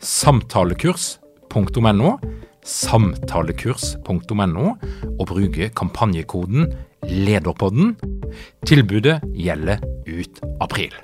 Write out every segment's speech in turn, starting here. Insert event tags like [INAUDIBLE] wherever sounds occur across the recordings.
samtalekurs.no, samtalekurs.no, og bruke kampanjekoden LEDERPODDEN. Tilbudet gjelder ut april.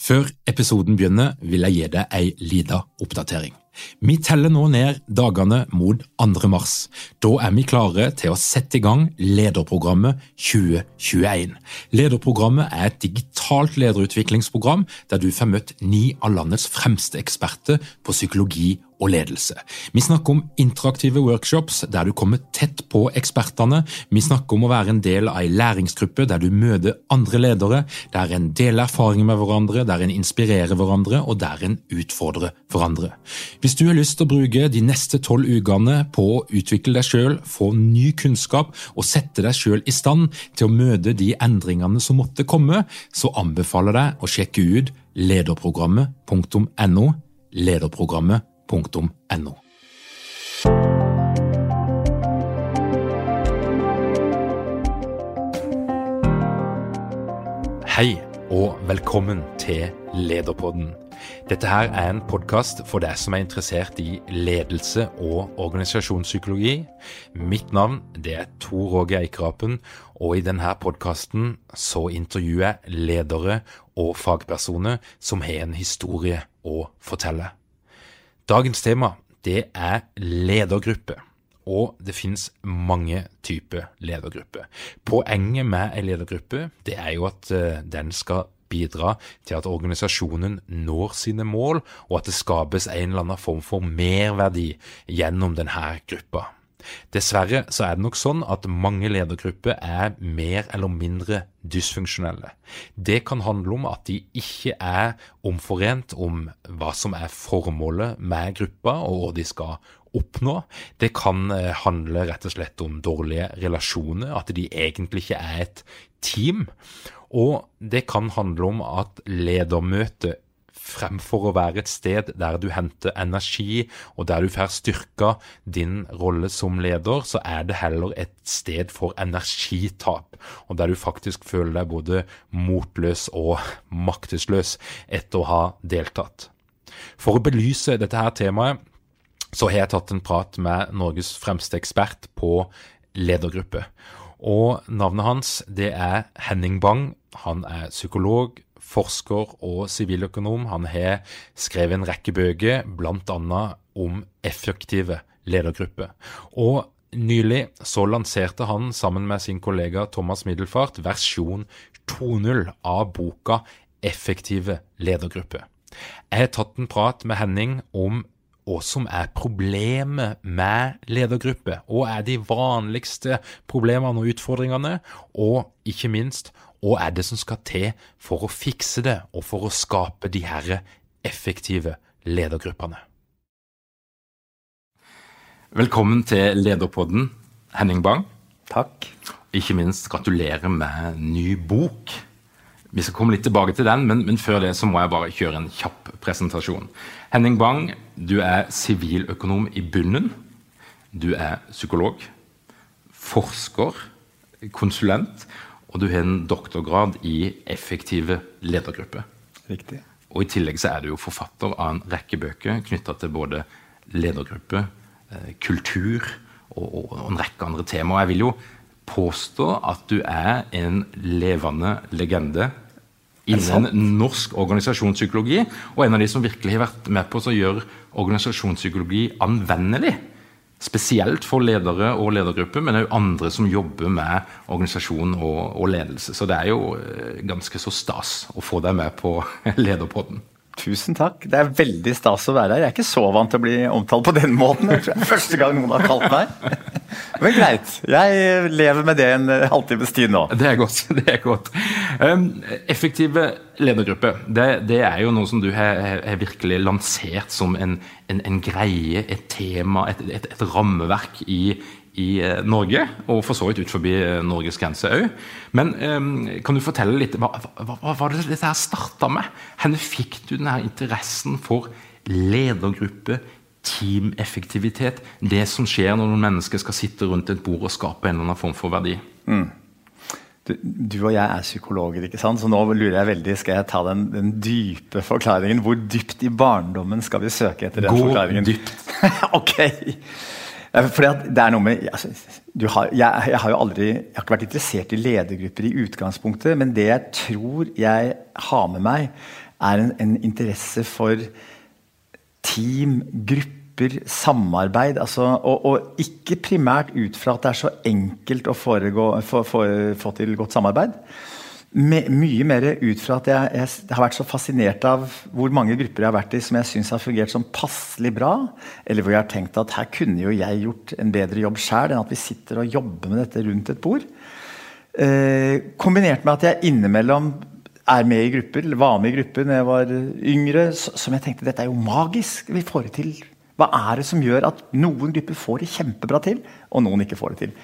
Før episoden begynner, vil jeg gi deg ei lita oppdatering. Vi teller nå ned dagene mot 2. mars. Da er vi klare til å sette i gang Lederprogrammet 2021. Lederprogrammet er et digitalt lederutviklingsprogram der du får møtt ni av landets fremste eksperter på psykologi og ledelse. Vi snakker om interaktive workshops der du kommer tett på ekspertene. Vi snakker om å være en del av en læringsgruppe der du møter andre ledere, der en deler erfaringer med hverandre, der en inspirerer hverandre og der en utfordrer hverandre. Hvis du har lyst til å bruke de neste tolv ukene på å utvikle deg sjøl, få ny kunnskap og sette deg sjøl i stand til å møte de endringene som måtte komme, så anbefaler jeg deg å sjekke ut lederprogrammet.no. Lederprogrammet.no. Hei og velkommen til Lederpodden. Dette her er en podkast for deg som er interessert i ledelse og organisasjonspsykologi. Mitt navn det er Tor Åge Eikrapen, og i denne podkasten intervjuer jeg ledere og fagpersoner som har en historie å fortelle. Dagens tema det er ledergruppe. Og det finnes mange typer ledergrupper. Poenget med en ledergruppe det er jo at uh, den skal bidra til at organisasjonen når sine mål, og at det skapes en eller annen form for merverdi gjennom denne gruppa. Dessverre så er det nok sånn at mange ledergrupper er mer eller mindre dysfunksjonelle. Det kan handle om at de ikke er omforent om hva som er formålet med gruppa, og hva de skal oppnå. Det kan handle rett og slett om dårlige relasjoner, at de egentlig ikke er et team. Og det kan handle om at ledermøtet fremfor å være et sted der du henter energi, og der du får styrka din rolle som leder, så er det heller et sted for energitap, og der du faktisk føler deg både motløs og maktesløs etter å ha deltatt. For å belyse dette her temaet, så har jeg tatt en prat med Norges fremste ekspert på ledergruppe. Og navnet hans det er Henning Bang. Han er psykolog, forsker og siviløkonom. Han har skrevet en rekke bøker, bl.a. om effektive ledergrupper. Og nylig så lanserte han sammen med sin kollega Thomas Middelfart versjon 2.0 av boka Effektive ledergrupper. Jeg har tatt en prat med Henning om hva som er problemet med ledergrupper. Hva er de vanligste problemene og utfordringene? Og ikke minst, hva er det som skal til for å fikse det, og for å skape de her effektive ledergruppene? Velkommen til Lederpodden, Henning Bang. Takk. Ikke minst gratulerer med ny bok. Vi skal komme litt tilbake til den, men, men, før det så må jeg bare kjøre en kjapp presentasjon. Henning Bang, du er siviløkonom i bunnen. Du er psykolog, forsker, konsulent, og du har en doktorgrad i effektive ledergrupper. Riktig. Og I tillegg så er du jo forfatter av en rekke bøker knytta til både ledergruppe, kultur og, og, og en rekke andre temaer. Jeg vil jo påstå at du er en levende legende innen norsk organisasjonspsykologi, og en av de som virkelig har vært med på å gjøre organisasjonspsykologi anvendelig spesielt for ledere og ledergrupper, men òg andre som jobber med organisasjon og, og, ledelse. Så det er jo eh, ganske så stas å få deg med på [LAUGHS] Lederpodden. Tusen takk. Det er veldig stas å være her. Jeg er ikke så vant til å bli omtalt på den måten. Jeg tror det er første gang noen har kalt meg. Men greit. Jeg lever med det en halvtimes tid nå. Det er godt. [LAUGHS] det er godt. Um, effektive ledergrupper, det, det, er jo noe som du har, har virkelig lansert som en, en, en, greie, et tema, et, et, et rammeverk i, i eh, Norge, og for så vidt ut forbi eh, Norges grense òg. Men um, kan du fortelle litt Hva, hva, hva var det dette her starta med? Hvor fikk du denne interessen for ledergruppe, teameffektivitet? Det som skjer når noen mennesker skal sitte rundt et bord og skape en eller annen form for verdi? Mm. Du, du, og jeg er psykologer, ikke sant? så nå lurer jeg veldig, skal jeg ta den, den dype forklaringen? Hvor dypt i barndommen skal vi søke etter den Gå forklaringen? Gå dypt. [LAUGHS] ok. Fordi det er noe med altså, har, jeg, jeg, har jo aldri jeg har ikke vært interessert i ledergrupper i utgangspunktet, men det jeg tror jeg har med meg, er en, en interesse for team, grupper, samarbeid. Altså, og, og, ikke primært ut fra at det er så enkelt å foregå, få, få, få til godt samarbeid my mye mer ut fra at jeg, jeg, har vært så fascinert av hvor mange grupper jeg har vært i som jeg syns har fungert som passelig bra, eller hvor jeg har tenkt at her kunne jo jeg gjort en bedre jobb sjøl enn at vi sitter og jobber med dette rundt et bord. Eh, kombinert med at jeg innimellom er med i grupper, eller var med i grupper da jeg var yngre, som jeg tenkte dette er jo magisk. Vi får det til. Hva er det som gjør at noen grupper får det kjempebra til, og noen ikke får det til?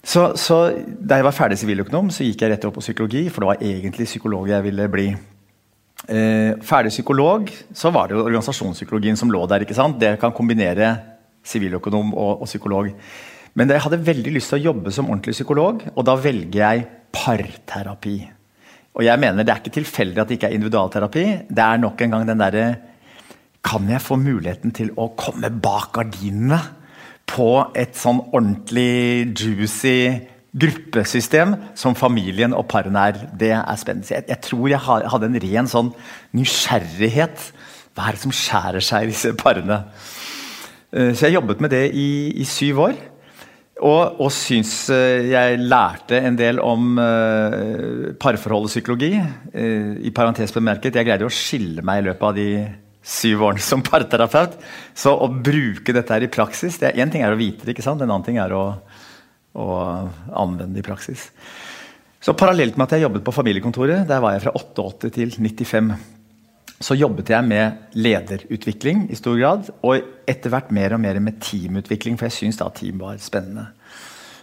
Så, så, Da jeg var ferdig siviløkonom, så gikk jeg rett opp på psykologi, for det var egentlig psykolog jeg ville bli. Eh, ferdig psykolog, så var det jo organisasjonspsykologien som lå der. ikke sant? Det kan kombinere siviløkonom og, og, psykolog. Men jeg hadde veldig lyst til å jobbe som ordentlig psykolog, og da velger jeg parterapi. Og jeg mener Det er ikke tilfeldig at det ikke er individualterapi. Det er nok en gang den derre Kan jeg få muligheten til å komme bak gardinene? På et sånn ordentlig juicy gruppesystem som familien og parene er. Det er spennende. Jeg, jeg tror jeg hadde en ren sånn nysgjerrighet. Hva er det som skjærer seg i disse parene? Eh, så jeg jobbet med det i, i syv år. Og, og syns eh, jeg lærte en del om uh, parforhold og psykologi. Uh, I parentes bemerket, jeg greide å skille meg i løpet av de syv årene som parterapeut. Så å bruke dette her i praksis det Én ting er å vite det, ikke sant? en annen ting er å, å, anvende det i praksis. Så Parallelt med at jeg jobbet på familiekontoret, der var jeg fra 88 til 95, så jobbet jeg med lederutvikling i stor grad. Og etter hvert mer og mer med teamutvikling, for jeg syns da team var spennende.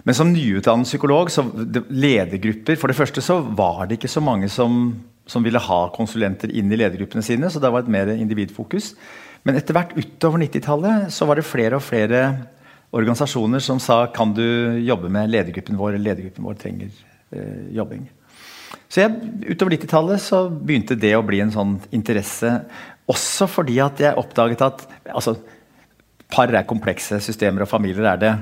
Men som nyutdannet psykolog, så ledergrupper For det første så var det ikke så mange som som ville ha konsulenter inn i ledergruppene sine. Så det var et mer individfokus. Men etter hvert utover 90-tallet så var det flere og flere organisasjoner som sa kan du jobbe med ledergruppen vår, eller ledergruppen vår trenger eh, jobbing. Så jeg, utover 90-tallet så begynte det å bli en sånn interesse. Også fordi at jeg oppdaget at altså, par er komplekse systemer, og familier er det.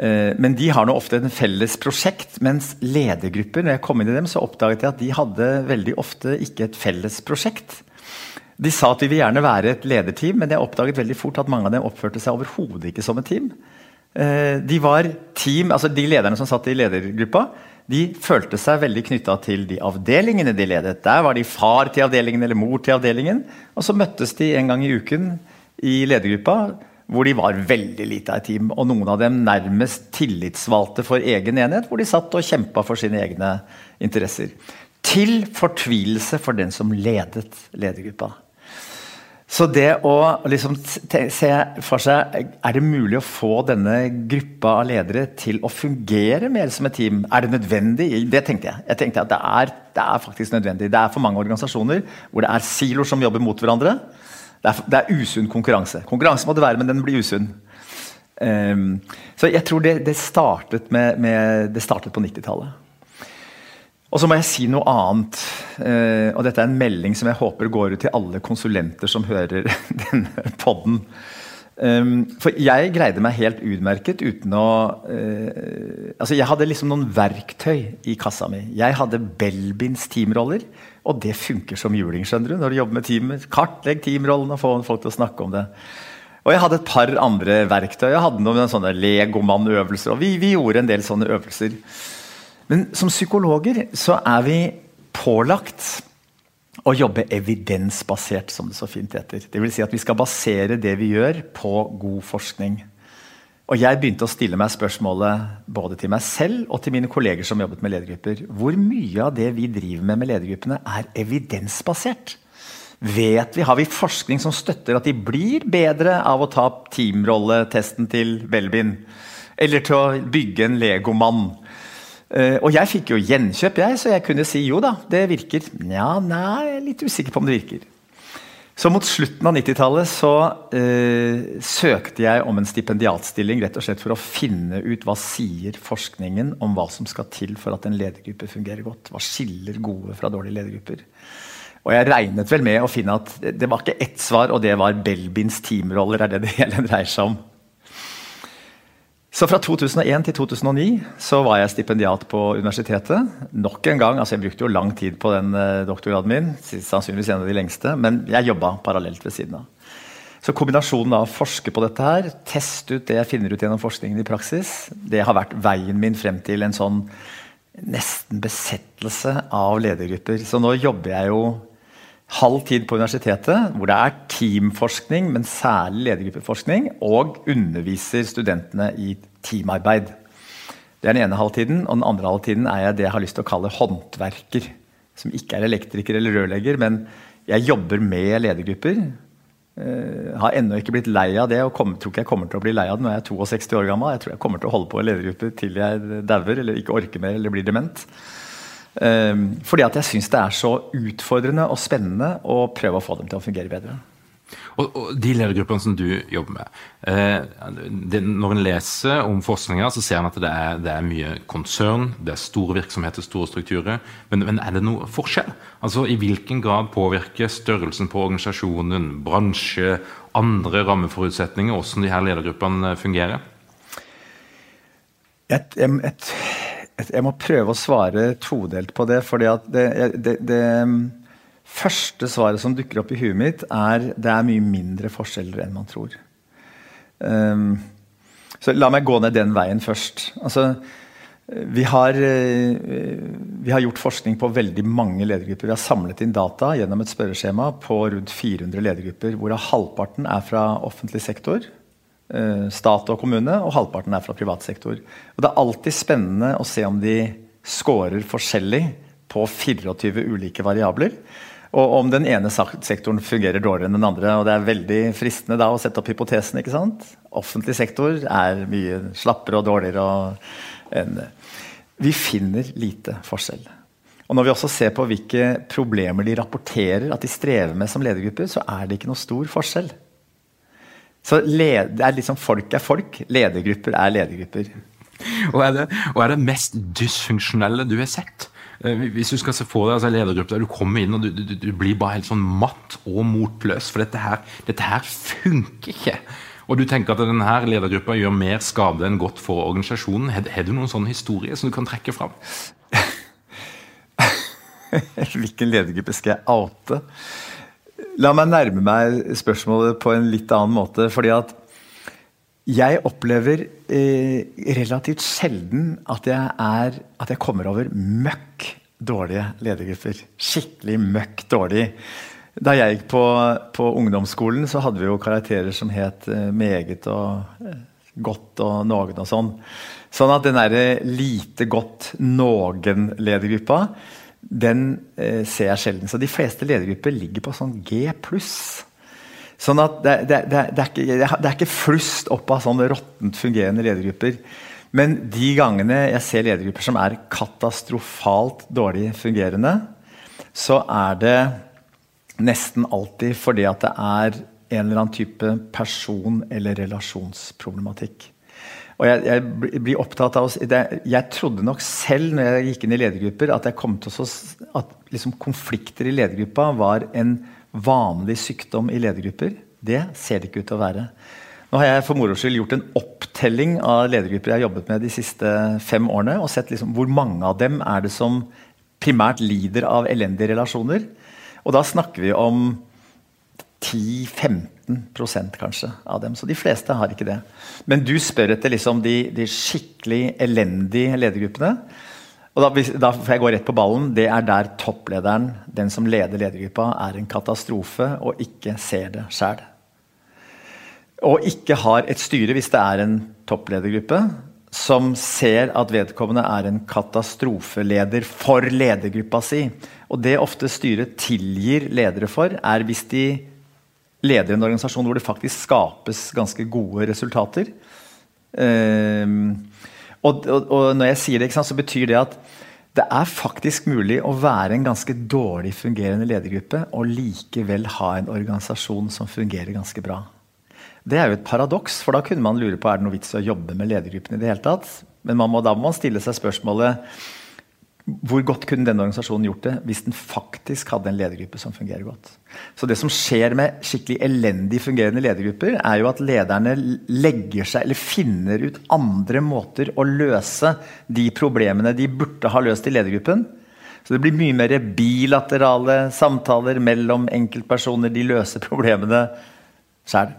Eh, men de har nå ofte en felles prosjekt, mens ledergrupper når jeg kom inn i dem, så oppdaget jeg at de hadde veldig ofte ikke et felles prosjekt. De sa at de vil gjerne være et lederteam, men jeg oppdaget veldig fort at mange av dem oppførte seg overhodet ikke som et team. Eh, de var team, altså de lederne som satt i ledergruppa, de følte seg veldig knytta til de avdelingene de ledet. Der var de far til avdelingen eller mor til avdelingen. Og så møttes de en gang i uken i ledergruppa hvor de var veldig lite av et team. Og noen av dem nærmest tillitsvalgte for egen enhet, hvor de satt og kjempa for sine egne interesser. Til fortvilelse for den som ledet ledergruppa. Så det å liksom se for seg Er det mulig å få denne gruppa av ledere til å fungere mer som et team? Er det nødvendig? Det tenkte jeg. Jeg tenkte at det er, det er faktisk nødvendig. Det er for mange organisasjoner hvor det er siloer som jobber mot hverandre. Det er, det er usunn konkurranse. Konkurranse må det være, men den blir usunn. Um, så jeg tror det, det, startet, med, med, det startet på 90-tallet. Og så må jeg si noe annet. Uh, og dette er en melding som jeg håper går ut til alle konsulenter som hører [LAUGHS] denne poden. Um, for jeg greide meg helt utmerket uten å uh, Altså, jeg hadde liksom noen verktøy i kassa mi. Jeg hadde Belbins teamroller. Og det funker som juling skjønner du, når du jobber med teamet. Kartlegg teamrollen og få folk til å snakke om det. Og jeg hadde et par andre verktøy. Jeg hadde noen sånne legomannøvelser. Og vi, vi, gjorde en del sånne øvelser. Men som psykologer så er vi pålagt å jobbe evidensbasert, som det så fint heter. Det vil si at vi skal basere det vi gjør, på god forskning. Og jeg begynte å stille meg spørsmålet både til meg selv og til mine kolleger som jobbet med ledergrupper. Hvor mye av det vi driver med med ledergruppene, er evidensbasert? Vet vi, Har vi forskning som støtter at de blir bedre av å ta teamrolletesten til Belbin? Eller til å bygge en legomann? Uh, og jeg fikk jo gjenkjøp, jeg, så jeg kunne si jo da, det virker. Nja, nei, jeg er litt usikker på om det virker. Så mot slutten av 90-tallet så uh, søkte jeg om en stipendiatstilling rett og slett for å finne ut hva sier forskningen om hva som skal til for at en ledergruppe fungerer godt. Hva skiller gode fra dårlige ledergrupper? Og jeg regnet vel med å finne at det var ikke ett svar, og det var Belbins teamroller. er det det hele dreier seg om. Så fra 2001 til 2009 så var jeg stipendiat på universitetet. Nok en gang, altså Jeg brukte jo lang tid på den eh, doktorgraden min, sannsynligvis en av de lengste, men jeg jobba parallelt ved siden av. Så kombinasjonen av å forske på dette her, teste ut det jeg finner ut gjennom forskningen i praksis, det har vært veien min frem til en sånn nesten besettelse av ledergrupper. Så nå jobber jeg jo halv tid på universitetet, hvor det er teamforskning, men særlig ledergruppeforskning, og underviser studentene i teamarbeid. Det er den ene halvtiden. Og den andre halvtiden er jeg det jeg har lyst til å kalle håndverker. Som ikke er elektriker eller rørlegger, men jeg jobber med ledergrupper. Uh, har ennå ikke blitt lei av det, og kom, tror ikke jeg kommer til å bli lei av det når jeg er 62 år gammel. Jeg tror jeg kommer til å holde på i ledergrupper til jeg dauer eller ikke orker mer eller blir dement. Ehm, fordi at jeg syns det er så utfordrende og spennende å prøve å få dem til å fungere bedre. Og, og De ledergruppene som du jobber med eh, det, Når en leser om forskninga, så ser en at det er, det er, mye konsern, det er store virksomheter, store strukturer. Men, men, er det noe forskjell? Altså I hvilken grad påvirker størrelsen på organisasjonen, bransje, andre rammeforutsetninger, hvordan de her ledergruppene fungerer? Et, et, et jeg må prøve å svare todelt på det. fordi det, det, det, første svaret som dukker opp i huet mitt, er det er mye mindre forskjeller enn man tror. Um, så la meg gå ned den veien først. Altså, vi har, vi har, gjort forskning på veldig mange ledergrupper. Vi har samlet inn data gjennom et spørreskjema på rundt 400 ledergrupper, hvorav halvparten er fra offentlig sektor. Eh, stat og kommune, og halvparten er fra privat sektor. Og det er alltid spennende å se om de scorer forskjellig på 24 ulike variabler. Og om den ene sektoren fungerer dårligere enn den andre. og Det er veldig fristende da å sette opp hypotesen. ikke sant? Offentlig sektor er mye slappere og dårligere. enn Vi finner lite forskjell. Og Når vi også ser på hvilke problemer de rapporterer at de strever med som ledergrupper, så er det ikke noe stor forskjell. Så led, det er liksom folk er folk, ledergrupper er ledergrupper. Og er det, og er det mest dysfunksjonelle du har sett? Eh, hvis du skal se for deg altså ledergruppe der du kommer inn og du, du, du, blir bare helt sånn matt og motløs, for dette her, dette her funker ikke. Og du tenker at denne ledergruppa gjør mer skade enn godt for organisasjonen. Har, har du noen sånne historier som du kan trekke fram? [LAUGHS] Hvilken ledergruppe skal jeg oute? La meg nærme meg spørsmålet på en litt annen måte. fordi at jeg opplever eh, relativt sjelden at jeg, er, at jeg kommer over møkk dårlige ledergrupper. Skikkelig møkk dårlig. Da jeg gikk på, på, ungdomsskolen, så hadde vi jo karakterer som het eh, meget og eh, godt og noen og sånn. Sånn at den derre lite godt noen-ledergruppa den eh, ser jeg sjelden. Så de fleste ledergrupper ligger på sånn G pluss. Sånn at det, det, det, det, er ikke, det er ikke flust opp av sånne råttent fungerende ledergrupper. Men de gangene jeg ser ledergrupper som er katastrofalt dårlig fungerende, så er det nesten alltid fordi at det er en eller annen type person- eller relasjonsproblematikk. Og jeg, jeg, blir opptatt av det, Jeg trodde nok selv når jeg gikk inn i ledergrupper, at, jeg å, at liksom konflikter i ledergruppa var en vanlig sykdom i ledergrupper. Det ser det ikke ut til å være. Nå har jeg for moro skyld gjort en opptelling av ledergrupper jeg har jobbet med de siste fem årene, og sett liksom hvor mange av dem er det som primært lider av elendige relasjoner. Og da snakker vi om 10-15 15 kanskje av dem. Så de fleste har ikke det. Men du spør etter liksom de, de skikkelig elendige ledergruppene. Og da, da, får jeg gå rett på ballen. Det er der topplederen, den som leder ledergruppa, er en katastrofe og ikke ser det sjæl. Og ikke har et styre, hvis det er en toppledergruppe, som ser at vedkommende er en katastrofeleder for ledergruppa si. Og det ofte styret tilgir ledere for, er hvis de leder en organisasjon hvor det faktisk skapes ganske gode resultater. Um, og, og, og, når jeg sier det, så betyr det at det er faktisk mulig å være en ganske dårlig fungerende ledergruppe og likevel ha en organisasjon som fungerer ganske bra. Det er jo et paradoks, for da kunne man lure på er det noe vits å jobbe med ledergruppen. i det hele tatt. Men må, da må man stille seg spørsmålet hvor godt kunne denne organisasjonen gjort det hvis den faktisk hadde en ledergruppe som fungerer godt. Så Det som skjer med skikkelig elendig fungerende ledergrupper, er jo at lederne legger seg eller finner ut andre måter å løse de problemene de burde ha løst i ledergruppen. Så det blir mye mer bilaterale samtaler mellom enkeltpersoner. De løser problemene sjøl.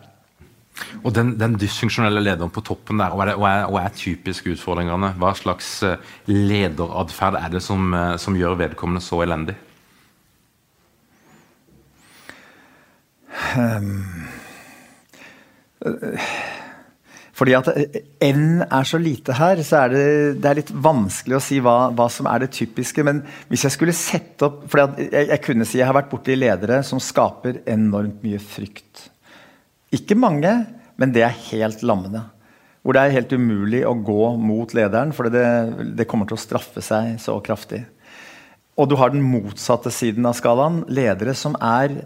Og den, den, dysfunksjonelle lederen på toppen der, hva er, er, er typisk utfordringene? Hva slags eh, lederatferd er det som, eh, som, gjør vedkommende så elendig? Um, fordi at N er så lite her, så er det, det er litt vanskelig å si hva, hva, som er det typiske. Men hvis jeg skulle sette opp for jeg, jeg, kunne si jeg har vært borti ledere som skaper enormt mye frykt. Ikke mange, men det er helt lammende. Hvor det er helt umulig å gå mot lederen, for det, det kommer til å straffe seg så kraftig. Og du har den motsatte siden av skalaen. Ledere som er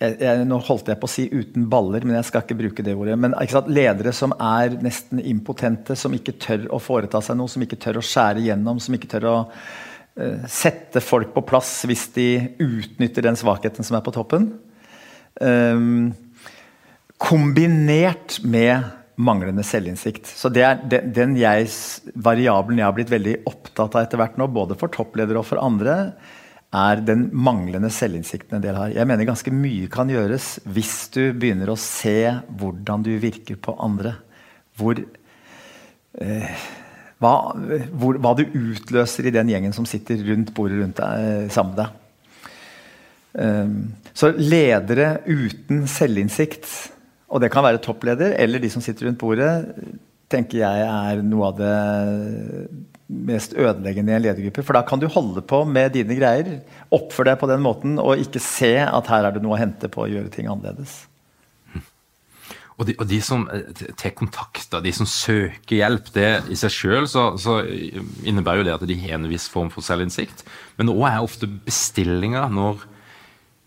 jeg, jeg, Nå holdt jeg på å si 'uten baller', men jeg skal ikke bruke det ordet. Men Ledere som er nesten impotente, som ikke tør å foreta seg noe, som ikke tør å skjære gjennom, som ikke tør å uh, sette folk på plass hvis de utnytter den svakheten som er på toppen. Um, kombinert med manglende selvinnsikt. Så det er den, den jeg, variabelen jeg har blitt veldig opptatt av etter hvert nå, både for toppledere og for andre, er den manglende selvinnsikten en del har. Jeg mener ganske mye kan gjøres hvis du begynner å se hvordan du virker på andre. Hvor, eh, hva, hvor, hva, du utløser i den gjengen som sitter rundt bordet rundt deg, eh, sammen med deg. Ehm, så ledere uten selvinnsikt, og det kan være toppleder eller de som sitter rundt bordet, tenker jeg er noe av det mest ødeleggende i en ledergruppe. For da kan du holde på med dine greier, oppføre deg på den måten og ikke se at her er det noe å hente på å gjøre ting annerledes. Og de, og de som eh, tar kontakt, de som søker hjelp, det i seg sjøl så, så, innebærer jo det at de har en viss form for selvinnsikt. Men òg er ofte bestillinga når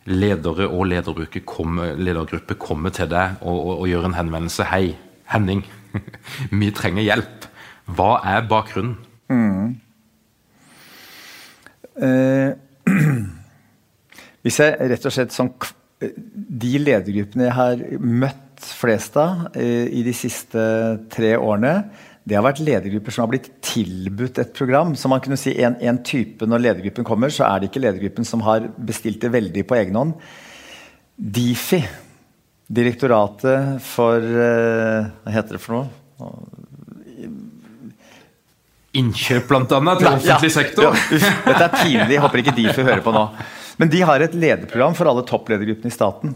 ledere og ledergruppe kommer, ledergruppe kommer til deg og, og, og, gjør en henvendelse. 'Hei, Henning, [LAUGHS] vi trenger hjelp.' Hva er bakgrunnen? Mm. Eh, [CLEARS THROAT] hvis jeg rett og slett sånn De ledergruppene jeg har møtt flest av eh, i de siste tre årene, det har vært ledergrupper som har blitt tilbudt et program. Så man kunne si en, en type Når ledergruppen kommer, så er det ikke ledergruppen som har bestilt det veldig på egen hånd. Difi, Direktoratet for uh, Hva heter det for noe? Innkjøp, blant annet, til offentlig ja, sektor. Ja, Dette er pinlig. Jeg håper ikke Difi hører på nå. Men de har et lederprogram for alle toppledergruppene i staten.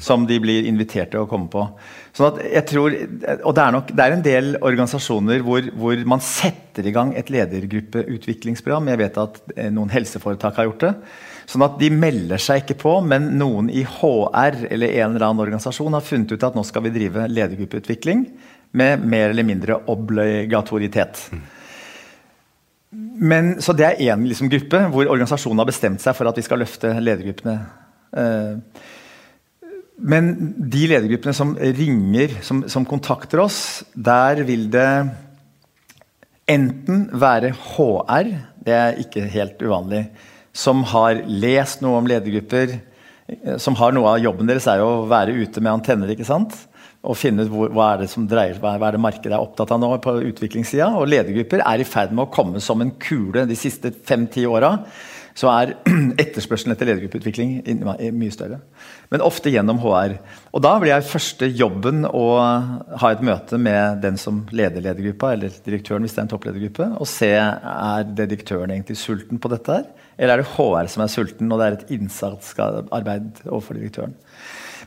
Som de blir invitert til å komme på. Sånn at jeg tror, og Det er, nok, det er en del organisasjoner hvor, hvor, man setter i gang et ledergruppeutviklingsprogram. Jeg vet at eh, noen helseforetak har gjort det. Sånn at De melder seg ikke på, men noen i HR eller en eller annen organisasjon har funnet ut at nå skal vi drive ledergruppeutvikling med mer eller mindre obligatoritet. Men, så Det er én liksom, gruppe hvor organisasjonen har bestemt seg for at vi skal løfte ledergruppene. Uh, men de ledergruppene som ringer, som, som, kontakter oss, der vil det enten være HR, det er ikke helt uvanlig, som har lest noe om ledergrupper, som har noe av jobben deres er jo å være ute med antenner. ikke sant? Og finne ut hvor, hva er det som dreier, hva er det markedet er opptatt av nå på utviklingssida. Og ledergrupper er i ferd med å komme som en kule de siste fem-ti åra så er [CLEARS THROAT] etterspørselen etter ledergruppeutvikling mye større. Men ofte gjennom HR. Og da blir jeg første jobben å ha et møte med den som leder ledergruppa, eller direktøren hvis det er en toppledergruppe, og se er det direktøren egentlig sulten på dette her, eller er det HR som er sulten, og det er et innsatsarbeid overfor direktøren.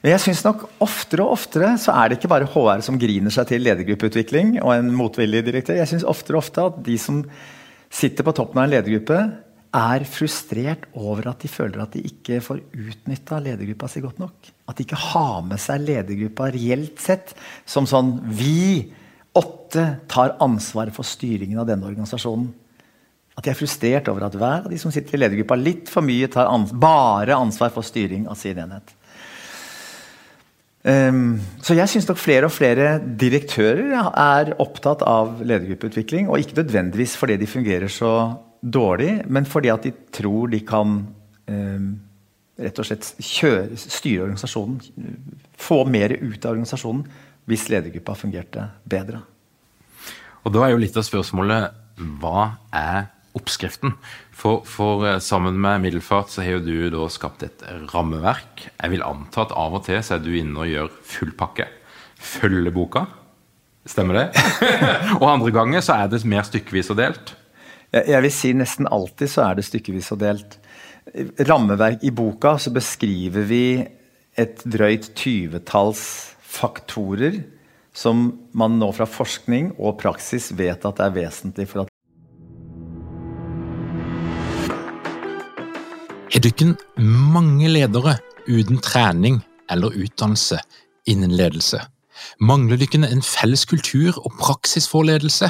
Men jeg synes nok oftere og oftere så er det ikke bare HR som griner seg til ledergruppeutvikling og en motvillig direktør. Jeg synes oftere og ofte at de som sitter på toppen av en ledergruppe, er frustrert over at de føler at de ikke får utnytta ledergruppa si godt nok. At de ikke har med seg ledergruppa reelt sett som sånn Vi åtte tar ansvar for styringen av denne organisasjonen. At de er frustrert over at hver av de som sitter i ledergruppa, litt for mye tar ans bare ansvar for styring av sin enhet. Um, så jeg syns nok flere og flere direktører er opptatt av ledergruppeutvikling. Og ikke nødvendigvis fordi de fungerer så dårlig, men fordi at de tror de kan eh, rett og slett kjøre, styre organisasjonen. Få mer ut av organisasjonen hvis ledergruppa fungerte bedre. Og Da er jo litt av spørsmålet hva er oppskriften. For, for, eh, sammen med Middelfart så har jo du da skapt et rammeverk. Jeg vil anta at av og til så er du inne og gjør full pakke. Følger boka. Stemmer det? [LAUGHS] og andre ganger så er det mer stykkevis og delt. Jeg vil si nesten alltid så er det stykkevis og delt. Rammeverk i boka så beskriver vi et drøyt tyvetalls faktorer som man nå fra forskning og praksis vet at er vesentlig for at Har dere mange ledere uten trening eller utdannelse innen ledelse? Mangler dere en felles kultur og praksis for ledelse?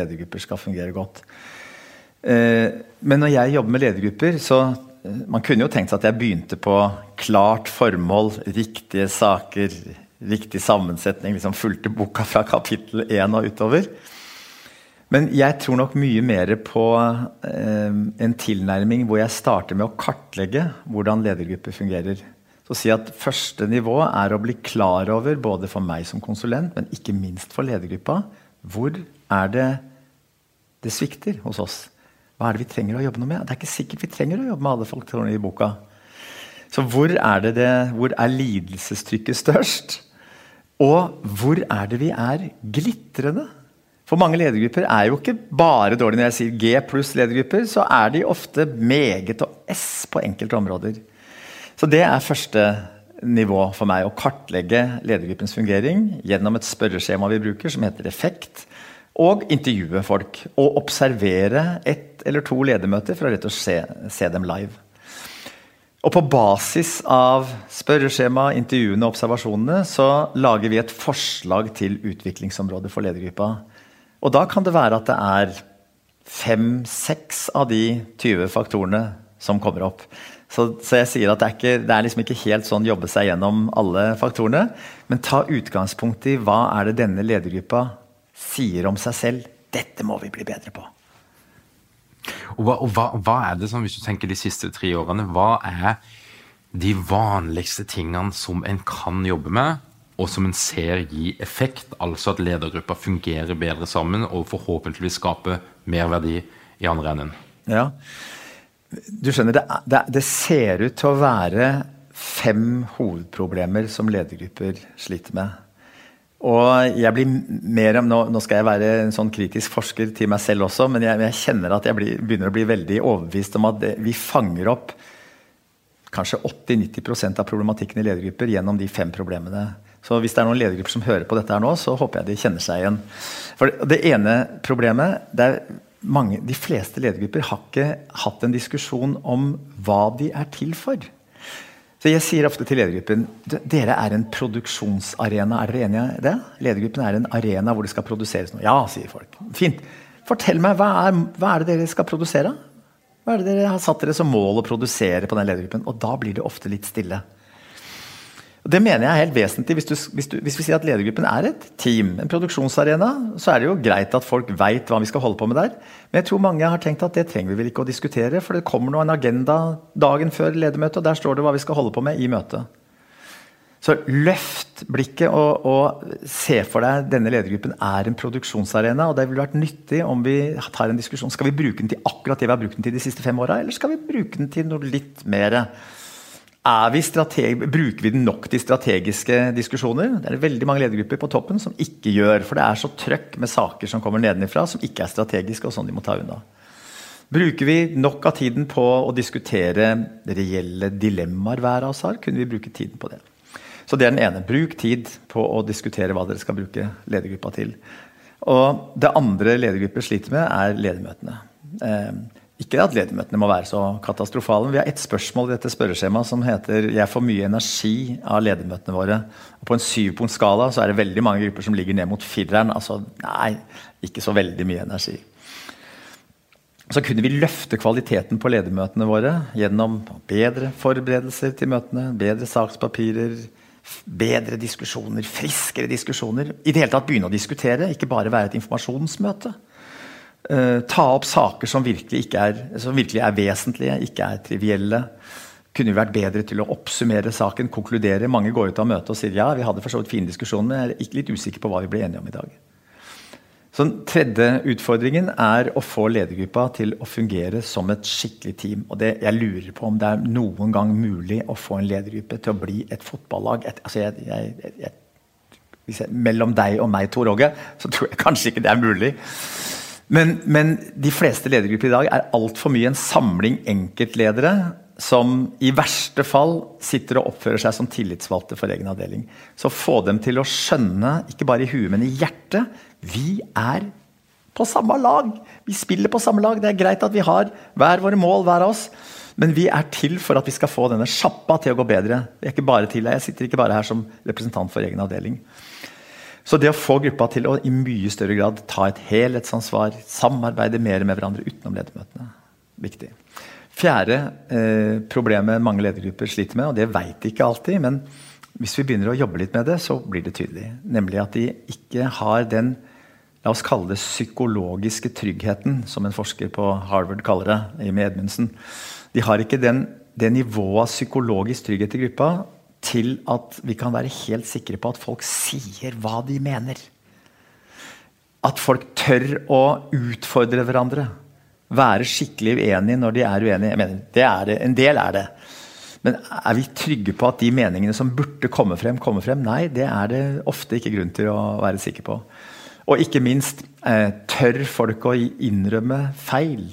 Ledergrupper skal fungere godt. Eh, men når jeg jobber med ledergrupper, så eh, man kunne jo tenkt seg at jeg begynte på klart formål, riktige saker, riktig sammensetning, liksom fulgte boka fra kapittel én og utover. Men jeg tror nok mye mer på eh, en tilnærming hvor jeg starter med å kartlegge hvordan ledergrupper fungerer. Så si at Første nivå er å bli klar over, både for meg som konsulent, men ikke minst for ledergruppa, hvor er det det svikter hos oss. Hva er det vi trenger å jobbe noe med? Det er ikke sikkert vi trenger å jobbe med alle faktorene i boka. Så hvor er, det det, hvor er lidelsestrykket størst? Og hvor er det vi er glitrende? For mange ledergrupper er jo ikke bare dårlige. Når jeg sier G pluss ledergrupper, så er de ofte meget og S på enkelte områder. Så det er første nivå for meg. Å kartlegge ledergruppens fungering gjennom et spørreskjema vi bruker, som heter Effekt. Og intervjue folk. Og observere ett eller to ledermøter for å rett og se, se dem live. Og på basis av spørreskjema, intervjuene og observasjonene så lager vi et forslag til utviklingsområde for ledergruppa. Og da kan det være at det er fem-seks av de 20 faktorene som kommer opp. Så, så jeg sier at det er, ikke, det er liksom ikke helt sånn jobbe seg gjennom alle faktorene. Men ta utgangspunkt i hva er det denne ledergruppa sier om seg selv. Dette må vi bli bedre på. Og hva, og hva, hva, er det som, hvis du tenker de siste tre årene, hva er de vanligste tingene som en kan jobbe med, og som en ser gi effekt, altså at ledergruppa fungerer bedre sammen og forhåpentligvis skaper mer verdi i andre enden? Ja, du skjønner, det, det, det ser ut til å være fem hovedproblemer som ledergrupper sliter med. Og jeg blir mer nå, nå, skal jeg være en sånn kritisk forsker til meg selv også, men jeg, jeg kjenner at jeg blir, begynner å bli veldig overbevist om at vi fanger opp kanskje 80-90% av problematikken i ledergrupper gjennom de fem problemene. Så hvis det er noen ledergrupper som hører på dette her nå, så håper jeg de kjenner seg igjen. For det ene problemet det er mange, De fleste ledergrupper har ikke hatt en diskusjon om hva de er til for. Så jeg sier ofte til ledergruppen dere er en produksjonsarena. Er dere enige i det? Ledergruppen er en arena hvor det skal produseres noe. Ja, sier folk. Fint. Fortell meg, hva er, hva er det dere skal produsere? Hva er det dere har satt dere som mål å produsere på den ledergruppen? Og da blir det ofte litt stille. Det mener jeg er helt vesentlig. Hvis, du, hvis, du, hvis, vi sier at ledergruppen er et team, en produksjonsarena, så er det jo greit at folk veit hva vi skal holde på med der. Men jeg tror mange har tenkt at det trenger vi vel ikke å diskutere, for det kommer nå en agenda dagen før ledermøtet, og der står det hva vi skal holde på med i møtet. Så løft blikket og, og se for deg denne ledergruppen er en produksjonsarena. og Det ville vært nyttig om vi tar en diskusjon. Skal vi bruke den til akkurat det vi har brukt den til de siste fem åra, eller skal vi bruke den til noe litt mer? Vi bruker vi den nok til strategiske diskusjoner? Det er veldig mange ledergrupper på toppen som ikke gjør. For det er så trøkk med saker som kommer nedenifra, som ikke er strategiske, og sånn de må ta unna. Bruker vi nok av tiden på å diskutere reelle dilemmaer hver av oss har, kunne vi bruke tiden på det. Så det er den ene. Bruk tid på å diskutere hva dere skal bruke ledergruppa til. Og det andre ledergrupper sliter med, er ledermøtene. Ikke at ledermøtene må være så katastrofale. Vi har ett spørsmål i dette spørreskjemaet som heter 'Jeg får mye energi av ledermøtene våre'. Og på en syvpunktsskala så er det veldig mange grupper som ligger ned mot fireren. Altså nei, ikke så veldig mye energi. Så kunne vi løfte kvaliteten på ledermøtene våre gjennom bedre forberedelser til møtene, bedre sakspapirer, bedre diskusjoner, friskere diskusjoner. I det hele tatt begynne å diskutere, ikke bare være et informasjonsmøte. Uh, ta opp saker som virkelig, er, som virkelig, er, vesentlige, ikke er trivielle. Kunne vi vært bedre til å oppsummere saken, konkludere? Mange går ut av møtet og sier ja, vi hadde for så vidt fine diskusjoner, men jeg er litt usikker på hva vi ble enige om i dag. Så den tredje utfordringen er å få ledergruppa til å fungere som et skikkelig team. Og det, jeg lurer på om det er noen gang mulig å få en ledergruppe til å bli et fotballag. Et, altså jeg, jeg, jeg, mellom deg og meg, Tor Åge, så tror jeg kanskje ikke det er mulig. Men, men de fleste ledergrupper i dag er altfor mye en samling enkeltledere som i verste fall sitter og oppfører seg som tillitsvalgte for egen avdeling. Så få dem til å skjønne, ikke bare i huet, men i hjertet Vi er på samme lag! Vi spiller på samme lag. Det er greit at vi har hver våre mål, hver av oss. Men vi er til for at vi skal få denne sjappa til å gå bedre. Jeg, er ikke bare til, jeg sitter ikke bare her som representant for egen avdeling. Så det å få gruppa til å i mye større grad ta et helhetsansvar, samarbeide mer med hverandre utenom ledermøtene, viktig. Fjerde eh, problemet mange ledergrupper sliter med, og det veit de ikke alltid, men hvis vi begynner å jobbe litt med det, så blir det tydelig. Nemlig at de ikke har den la oss kalle det psykologiske tryggheten, som en forsker på Harvard kaller det, Amy Edmundsen. De har ikke den, det nivået av psykologisk trygghet i gruppa til at vi kan være helt sikre på at folk sier hva de mener. At folk tør å utfordre hverandre. Være skikkelig uenige når de er uenige. Jeg mener, det er det. En del er det. Men er vi trygge på at de meningene som burde komme frem, kommer frem? Nei, det er det ofte ikke grunn til å være sikker på. Og ikke minst, eh, tør folk å innrømme feil?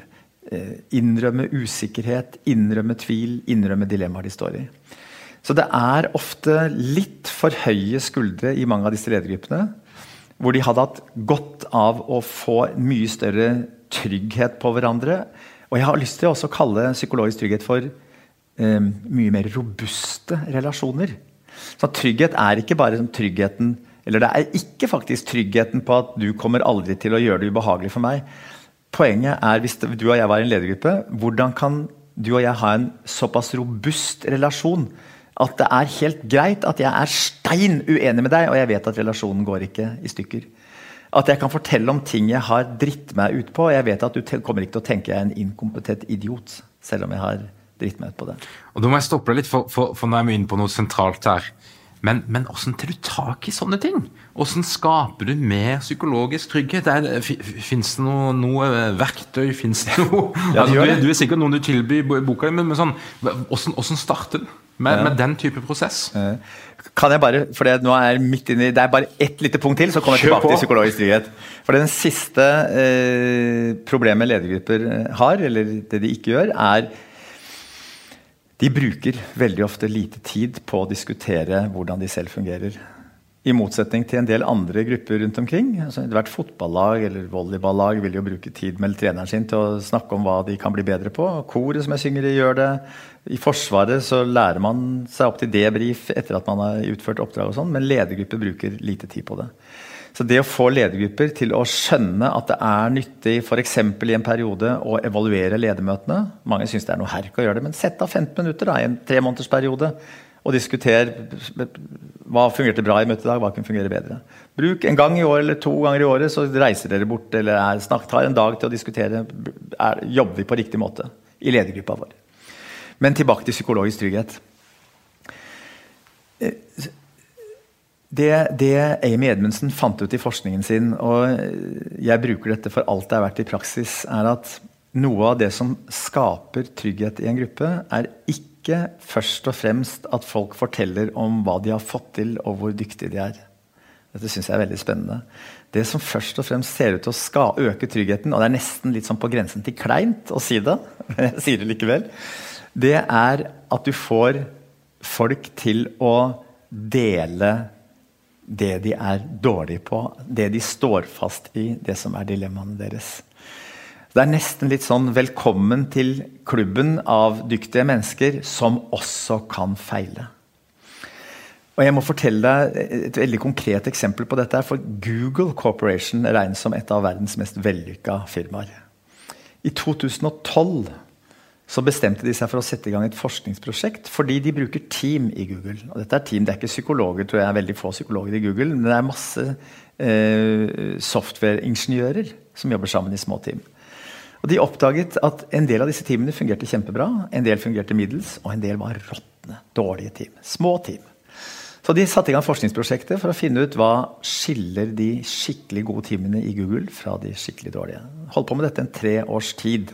Eh, innrømme usikkerhet, innrømme tvil, innrømme dilemmaer de står i. Så det er ofte litt for høye skuldre i mange av disse ledergruppene. Hvor de hadde hatt godt av å få mye større trygghet på hverandre. Og jeg har lyst til å kalle psykologisk trygghet for eh, mye mer robuste relasjoner. Så trygghet er ikke bare tryggheten Eller det er ikke faktisk tryggheten på at du kommer aldri til å gjøre det ubehagelig for meg. Poenget er, hvis du og jeg var i en ledergruppe, hvordan kan du og jeg ha en såpass robust relasjon at det er helt greit at jeg er stein uenig med deg, og jeg vet at relasjonen går ikke i stykker. At jeg kan fortelle om ting jeg har dritt meg ut på, og jeg vet at du kommer ikke til å tenke jeg er en inkompetent idiot, selv om jeg har dritt meg ut på det. Og Da må jeg stoppe deg litt, for, for, for nå er vi inne på noe sentralt her. Men, men hvordan tar du tak i sånne ting? Hvordan skaper du mer psykologisk trygghet? Fins det noe, noe verktøy? Fins det [LAUGHS] noe ja, altså, du, du, er sikkert noen du tilbyr boka, men, men sånn, hvordan, hvordan starter du? Med, ja. med, den type prosess? Kan jeg bare, for det, nå er midt inne, det er bare ett lite punkt til, så kommer jeg tilbake til psykologisk trygghet. For Den siste eh, problemet ledergrupper har, eller det de ikke gjør, er de bruker veldig ofte lite tid på å diskutere hvordan de selv fungerer. I motsetning til en del andre grupper rundt omkring. Altså, Hvert fotballag eller volleyballag vil jo bruke tid med treneren sin til å snakke om hva de kan bli bedre på. Koret som jeg synger i, gjør det. I Forsvaret så lærer man seg opp til debrief etter at man har utført oppdrag, og sånn, men ledergrupper bruker lite tid på det. Så det å få ledergrupper til å skjønne at det er nyttig f.eks. i en periode å evaluere ledermøtene Mange syns det er noe herk å gjøre det, men sett av 15 minutter da, i en tremånedersperiode og diskuter hva fungerte bra i møtet i dag, hva kunne fungere bedre. Bruk en gang i år eller to ganger i året, så reiser dere bort eller er, snak, tar en dag til å diskutere. Er, jobber vi på riktig måte i ledergruppa vår? Men tilbake til psykologisk trygghet. Det, det, Amy Edmundsen fant ut i forskningen sin, og jeg bruker dette for alt det er verdt i praksis, er at noe av det som skaper trygghet i en gruppe, er ikke først og fremst at folk forteller om hva de har fått til, og hvor dyktige de er. Dette syns jeg er veldig spennende. Det som først og fremst ser ut til å øke tryggheten, og det er nesten litt sånn på grensen til kleint å si det, [LAUGHS] men jeg sier det likevel, det er at du får folk til å dele det de er dårlige på, det de står fast i, det som er dilemmaene deres. Det er nesten litt sånn 'velkommen til klubben av dyktige mennesker som også kan feile'. Og Jeg må fortelle deg et veldig konkret eksempel på dette. For Google Corporation regnes som et av verdens mest vellykka firmaer. I 2012 så bestemte de seg for å sette i gang et forskningsprosjekt fordi de bruker team i Google. Og dette er team, Det er ikke psykologer, tror jeg er veldig få psykologer i Google, men det er masse eh, softwareingeniører som jobber sammen i små team. Og De oppdaget at en del av disse teamene fungerte kjempebra, en del fungerte middels, og en del var råtne, dårlige team. Små team. Så de satte i gang forskningsprosjektet for å finne ut hva skiller de skikkelig gode teamene i Google fra de skikkelig dårlige. Holdt på med dette en tre års tid.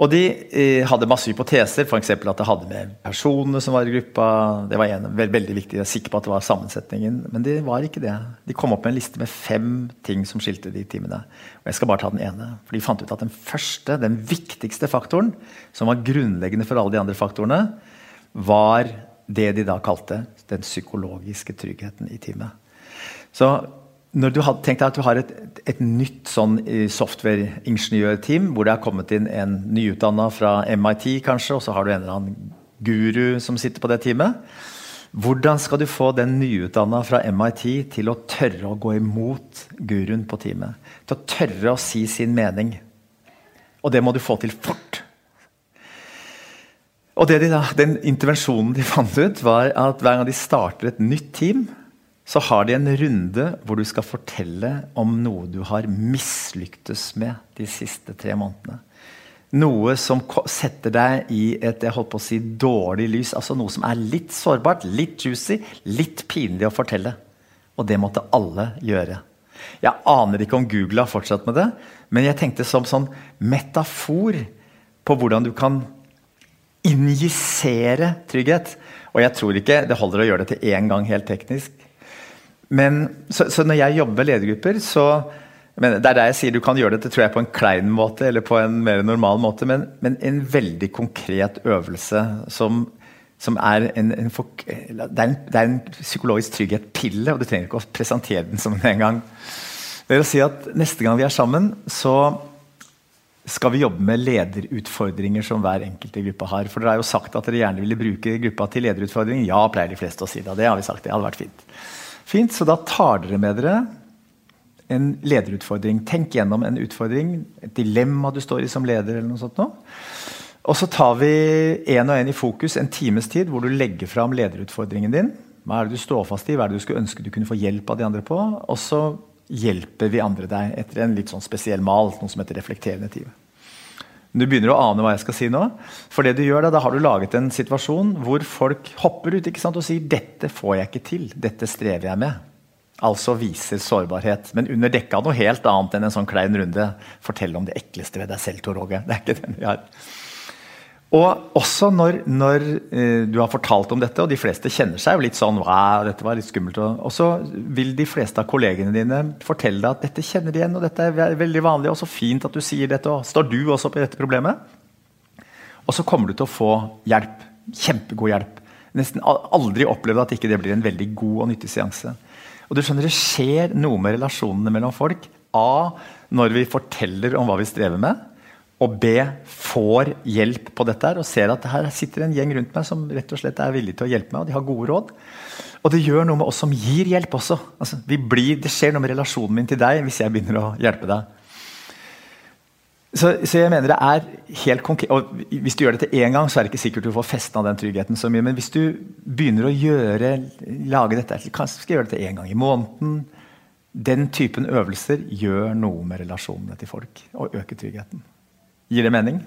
Og de eh, hadde masse hypoteser, f.eks. at det hadde med personene som var i gruppa Det var en, veld, veldig viktig, Jeg er sikker på at det var sammensetningen, men det var ikke det. De kom opp med en liste med fem ting som skilte de timene. Og jeg skal bare ta den ene. For de fant ut at den første, den viktigste faktoren, som var grunnleggende for alle de andre faktorene, var det de da kalte den psykologiske tryggheten i teamet. Så når du hadde tenkt deg at du har et, et nytt sånn eh, softwareingeniørteam, hvor det har kommet inn en nyutdanna fra MIT, kanskje, og så har du en eller annen guru som sitter på det teamet. Hvordan skal du få den nyutdanna fra MIT til å tørre å gå imot guruen på teamet? Til å tørre å si sin mening. Og det må du få til fort. Og de da, Den intervensjonen de fant ut, var at hver gang de starter et nytt team, så har de en runde hvor du skal fortelle om noe du har mislyktes med de siste tre månedene. Noe som setter deg i et jeg holdt på å si, dårlig lys. altså Noe som er litt sårbart, litt juicy, litt pinlig å fortelle. Og det måtte alle gjøre. Jeg aner ikke om Google har fortsatt med det, men jeg tenkte som sånn metafor på hvordan du kan injisere trygghet. Og jeg tror ikke det holder å gjøre det til én gang helt teknisk. Men, så, så, når jeg jobber med ledergrupper, så men Det er der jeg sier du kan gjøre dette tror jeg, på en klein måte eller på en mer normal måte, men, men en veldig konkret øvelse som, som er, en, en, det er en, det er en psykologisk trygghet-pille, og du trenger ikke å presentere den som en gang. Det er å si at Neste gang vi er sammen, så skal vi jobbe med lederutfordringer som hver enkelt i gruppa har. For dere har jo sagt at dere gjerne ville bruke gruppa til lederutfordringer. Ja, pleier de fleste å si det. Det har vi sagt. Det hadde vært fint. Fint, så da tar dere med dere en lederutfordring. Tenk gjennom en utfordring, et dilemma du står i som leder. eller noe sånt nå. Og så tar vi én og én i fokus en times tid hvor du legger fram lederutfordringen din. Hva er det du står fast i, hva er det du skulle ønske du kunne få hjelp av de andre på? Og så hjelper vi andre deg etter en litt sånn spesiell mal, noe som heter reflekterende tid. Du begynner å ane hva jeg skal si nå. For det du gjør Da da har du laget en situasjon hvor folk hopper ut sant, og sier 'dette får jeg ikke til', 'dette strever jeg med'. Altså viser sårbarhet. Men under dekka noe helt annet enn en sånn klein runde. Fortell om det ekleste ved deg selv, Tor Åge. Det er ikke den vi har. Og også når, når eh, du har fortalt om dette, og de fleste kjenner seg jo litt sånn dette var litt skummelt, og, så vil de fleste av kollegene dine fortelle deg at dette kjenner de igjen, og dette er veldig vanlig, og så fint at du sier dette, og står du også på dette problemet? Og så kommer du til å få hjelp. Kjempegod hjelp. Nesten aldri opplevd at ikke det blir en veldig god og nyttig seanse. Og du skjønner, Det skjer noe med relasjonene mellom folk. A. Når vi forteller om hva vi strever med. Og B. Får hjelp på dette her, og ser at her sitter en gjeng rundt meg som rett og slett er villig til å hjelpe meg. og de har gode råd. Og det gjør noe med oss som gir hjelp også. Altså, blir, det skjer noe med relasjonen min til deg hvis jeg begynner å hjelpe deg. Så, så, jeg mener det er helt konkret, og Hvis du gjør dette én gang, så er det ikke sikkert du får festa den tryggheten så mye. Men hvis du begynner å gjøre, lage dette, kanskje skal gjøre dette én gang i måneden Den typen øvelser gjør noe med relasjonene til folk og øker tryggheten. Gir det mening?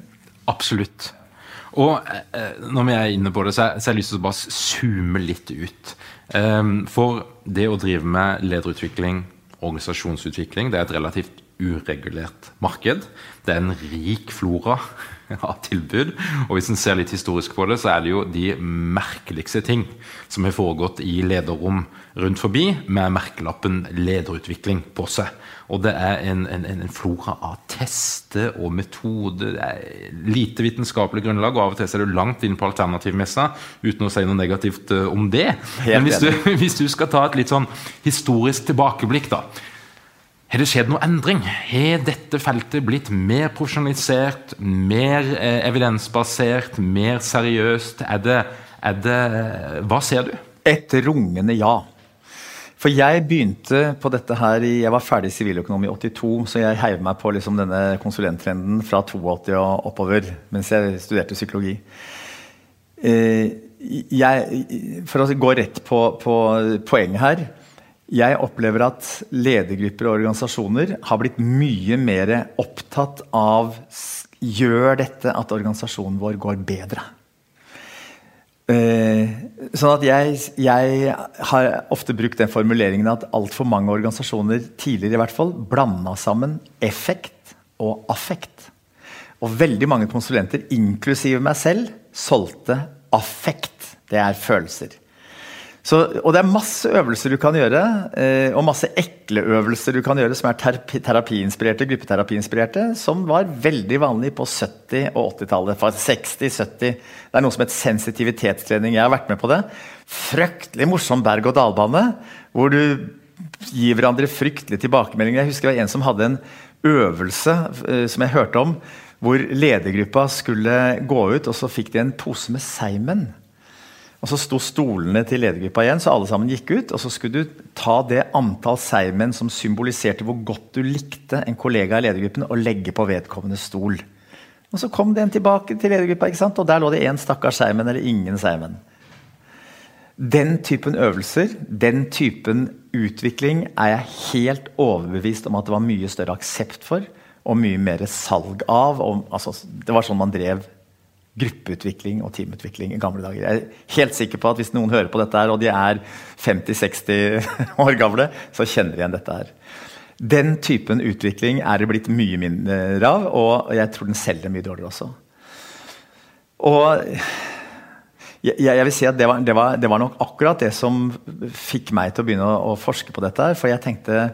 Absolutt. Og eh, når vi er inne på det, så, har jeg lyst til å bare zoome litt ut. Um, for det å drive med lederutvikling, organisasjonsutvikling, det er et relativt uregulert marked. Det er en rik flora [LAUGHS] av tilbud. Og hvis en ser litt historisk på det, så er det jo de merkeligste ting som har foregått i lederrom rundt forbi med merkelappen 'lederutvikling' på seg. Og det er en, en, en flora av tester og metode. Det er lite vitenskapelig grunnlag, og av og til er du langt inn på alternativmessa uten å si noe negativt eh, om det. Men hvis du, [LAUGHS] hvis du skal ta et litt sånn historisk tilbakeblikk, da har det skjedd noe endring? Har dette feltet blitt mer profesjonalisert, mer eh, evidensbasert, mer seriøst? Er det, er det, hva ser du? Et rungende ja. For jeg begynte på dette her Jeg var ferdig siviløkonom i 82, så jeg heiv meg på liksom denne konsulenttrenden fra 82 og oppover mens jeg studerte psykologi. Eh, jeg, for å gå rett på, på poenget her jeg opplever at ledergrupper og organisasjoner har blitt mye mer opptatt av Gjør dette at organisasjonen vår går bedre? Eh, sånn at jeg, jeg, har ofte brukt den formuleringen at altfor mange organisasjoner tidligere i hvert fall, blanda sammen effekt og affekt. Og veldig mange konsulenter, inklusive meg selv, solgte affekt. Det er følelser. Så, og det er masse øvelser du kan gjøre, eh, og masse ekle øvelser du kan gjøre som er terapi, terapiinspirerte, gruppeterapiinspirerte, som var veldig vanlig på 70- og 80-tallet. 60-70. Det er noe som heter sensitivitetstrening. Jeg har vært med på det. Fryktelig morsom berg-og-dal-bane, hvor du gir hverandre fryktelige tilbakemeldinger. Jeg husker det var en som hadde en øvelse eh, som jeg hørte om, hvor ledergruppa skulle gå ut, og så fikk de en pose med Seimen. Og Så sto stolene til ledergruppa igjen, så alle sammen gikk ut. Og så skulle du ta det antall seigmenn som symboliserte hvor godt du likte en kollega i ledergruppen, og legge på vedkommende stol. Og Så kom den tilbake til ledergruppa, ikke sant? og der lå det én stakkars seigmenn eller ingen seigmenn. Den typen øvelser, den typen utvikling, er jeg helt overbevist om at det var mye større aksept for, og mye mer salg av. Og, altså, det var sånn man drev gruppeutvikling og teamutvikling i gamle dager. Jeg er helt sikker på at hvis noen hører på dette her, og de er 50-60 år gamle, så kjenner de igjen dette her. Den typen utvikling er det blitt mye mindre av, og jeg tror den selger mye dårligere også. Og jeg, jeg vil si at det var, det, var, det var, nok akkurat det som fikk meg til å begynne å, å forske på dette. her, For jeg tenkte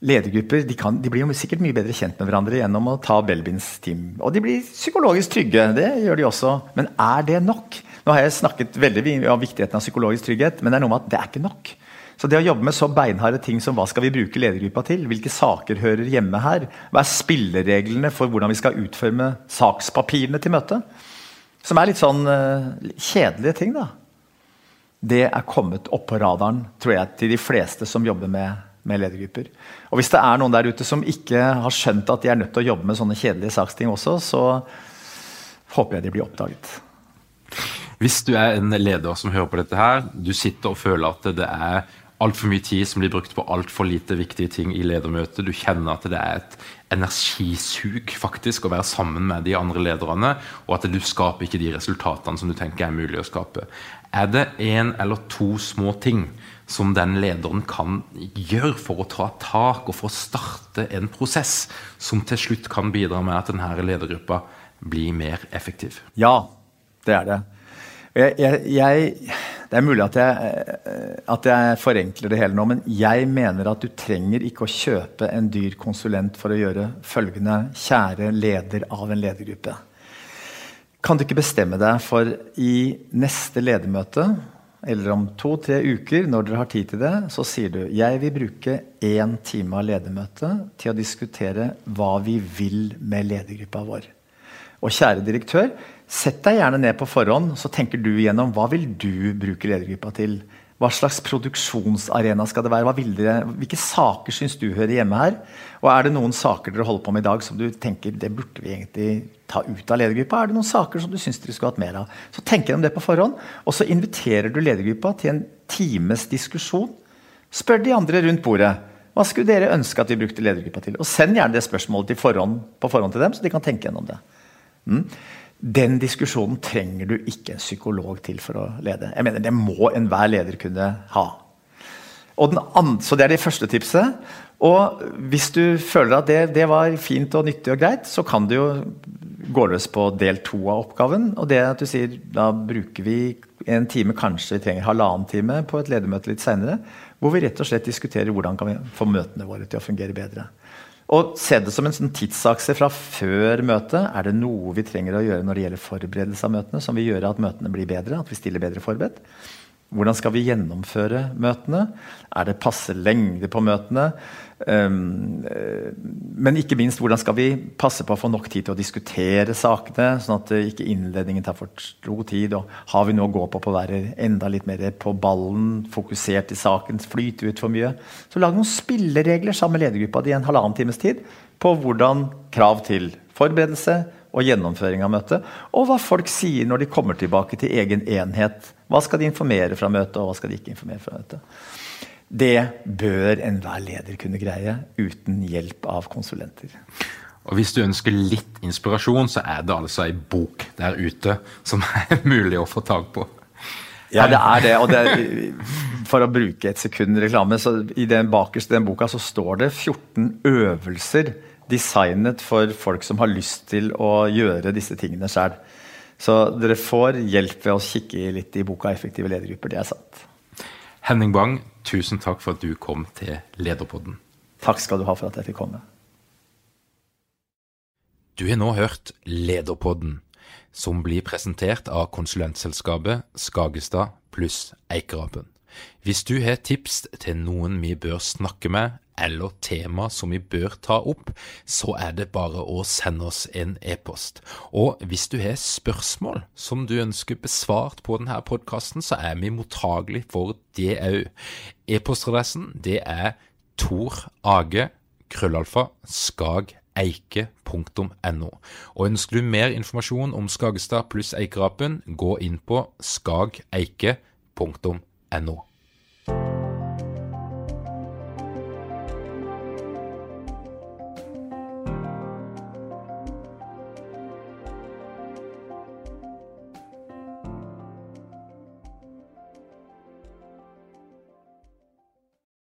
ledergrupper de, kan, de, blir jo sikkert mye bedre kjent med hverandre gjennom å ta Belbins team. Og de blir psykologisk trygge. Det gjør de også. Men er det nok? Nå har jeg snakket veldig om viktigheten av psykologisk trygghet, men det er noe med at det er ikke nok. Så det å jobbe med så beinharde ting som hva skal vi bruke ledergruppa til, hvilke saker hører hjemme her, hva er spillereglene for hvordan vi skal utforme sakspapirene til møtet, som er litt sånn uh, kjedelige ting, da. Det er kommet opp på radaren, tror jeg, til de fleste som jobber med med ledergrupper. Og Hvis det er noen der ute som ikke har skjønt at de er nødt til å jobbe med sånne kjedelige saksting også, så håper jeg de blir oppdaget. Hvis du er en leder som hører på dette her, du sitter og føler at det er altfor mye tid som blir brukt på altfor lite viktige ting i ledermøtet. Du kjenner at det er et energisug faktisk å være sammen med de andre lederne, og at du skaper ikke de resultatene som du tenker er mulig å skape. Er det én eller to små ting som den lederen kan gjøre for å ta tak og for å starte en prosess som til slutt kan bidra med at denne ledergruppa blir mer effektiv? Ja, det er det. Jeg, jeg, jeg, det er mulig at jeg, at jeg, forenkler det hele nå, men jeg mener at du trenger ikke å kjøpe en dyr konsulent for å gjøre følgende, kjære leder av en ledergruppe. Kan du ikke bestemme deg for i neste ledermøte eller om to-tre uker, når dere har tid til det, så sier du jeg vil bruke én time av ledermøtet til å diskutere hva vi vil med ledergruppa vår. Og kjære direktør, sett deg gjerne ned på forhånd, så tenker du igjennom hva vil du bruke ledergruppa til. Hva slags produksjonsarena skal det være? Dere, hvilke saker syns du hører hjemme her? Og er det noen saker dere holder på med i dag som du tenker det burde vi egentlig ta ut av ledergruppa? Er det noen saker som du syns dere skulle hatt mer av? Så tenk gjennom det på forhånd, og så inviterer du ledergruppa til en times diskusjon. Spør de andre rundt bordet. Hva skulle dere ønske at vi brukte ledergruppa til? Og send gjerne det spørsmålet forhånd, på forhånd til dem, så de kan tenke gjennom det. Mm. Den diskusjonen trenger du ikke en psykolog til for å lede. Jeg mener, Det må enhver leder kunne ha. Andre, så Det er det første tipset. Og hvis du føler at det, det, var fint og nyttig og greit, så kan du jo gå løs på del to av oppgaven. Og det at du sier da bruker vi en time, kanskje vi trenger halvannen time på et ledermøte litt seinere, hvor vi rett og slett diskuterer hvordan kan vi få møtene våre til å fungere bedre. Og se det som en sånn tidsakse fra før møtet. Er det noe vi trenger å gjøre når det gjelder forberedelse av møtene, som vil gjøre at møtene blir bedre? At vi stiller bedre forberedt? Hvordan skal vi gjennomføre møtene? Er det passe lengde på møtene? Um, men ikke minst, hvordan skal vi passe på å få nok tid til å diskutere sakene, sånn at ikke innledningen tar for stor tid? Og har vi noe å gå på på å være enda litt mer på ballen, fokusert i saken, flyte ut for mye? Så lag noen spilleregler sammen med ledergruppa di en halvannen times tid på hvordan krav til forberedelse og gjennomføring av møtet, og hva folk sier når de kommer tilbake til egen enhet. Hva skal de informere fra møtet, og hva skal de ikke informere fra møtet? Det bør enhver leder kunne greie uten hjelp av konsulenter. Og Hvis du ønsker litt inspirasjon, så er det altså ei bok der ute som er [LAUGHS] mulig å få tak på. Ja, det er det. Og det er, for å bruke et sekund reklame, så i den bakerste den boka så står det 14 øvelser designet for folk som har lyst til å gjøre disse tingene sjøl. Så dere får hjelp ved å kikke litt i boka 'Effektive ledergrupper'. Det er sant. Henning Bang, tusen takk for at du kom til Lederpodden. Takk skal du ha for at jeg fikk komme. Du har nå hørt Lederpodden, som blir presentert av konsulentselskapet Skagestad pluss Eikerapen. Hvis du har tips til noen vi bør snakke med, eller tema som vi bør ta opp, så er det bare å sende oss en e-post. Og hvis du har spørsmål som du ønsker besvart på denne podkasten, så er vi mottagelig for det òg. E-postadressen det er torage, krøllalfa, skageike.no. Og ønsker du mer informasjon om Skagestad pluss Eikerapen, gå inn på skageike.no.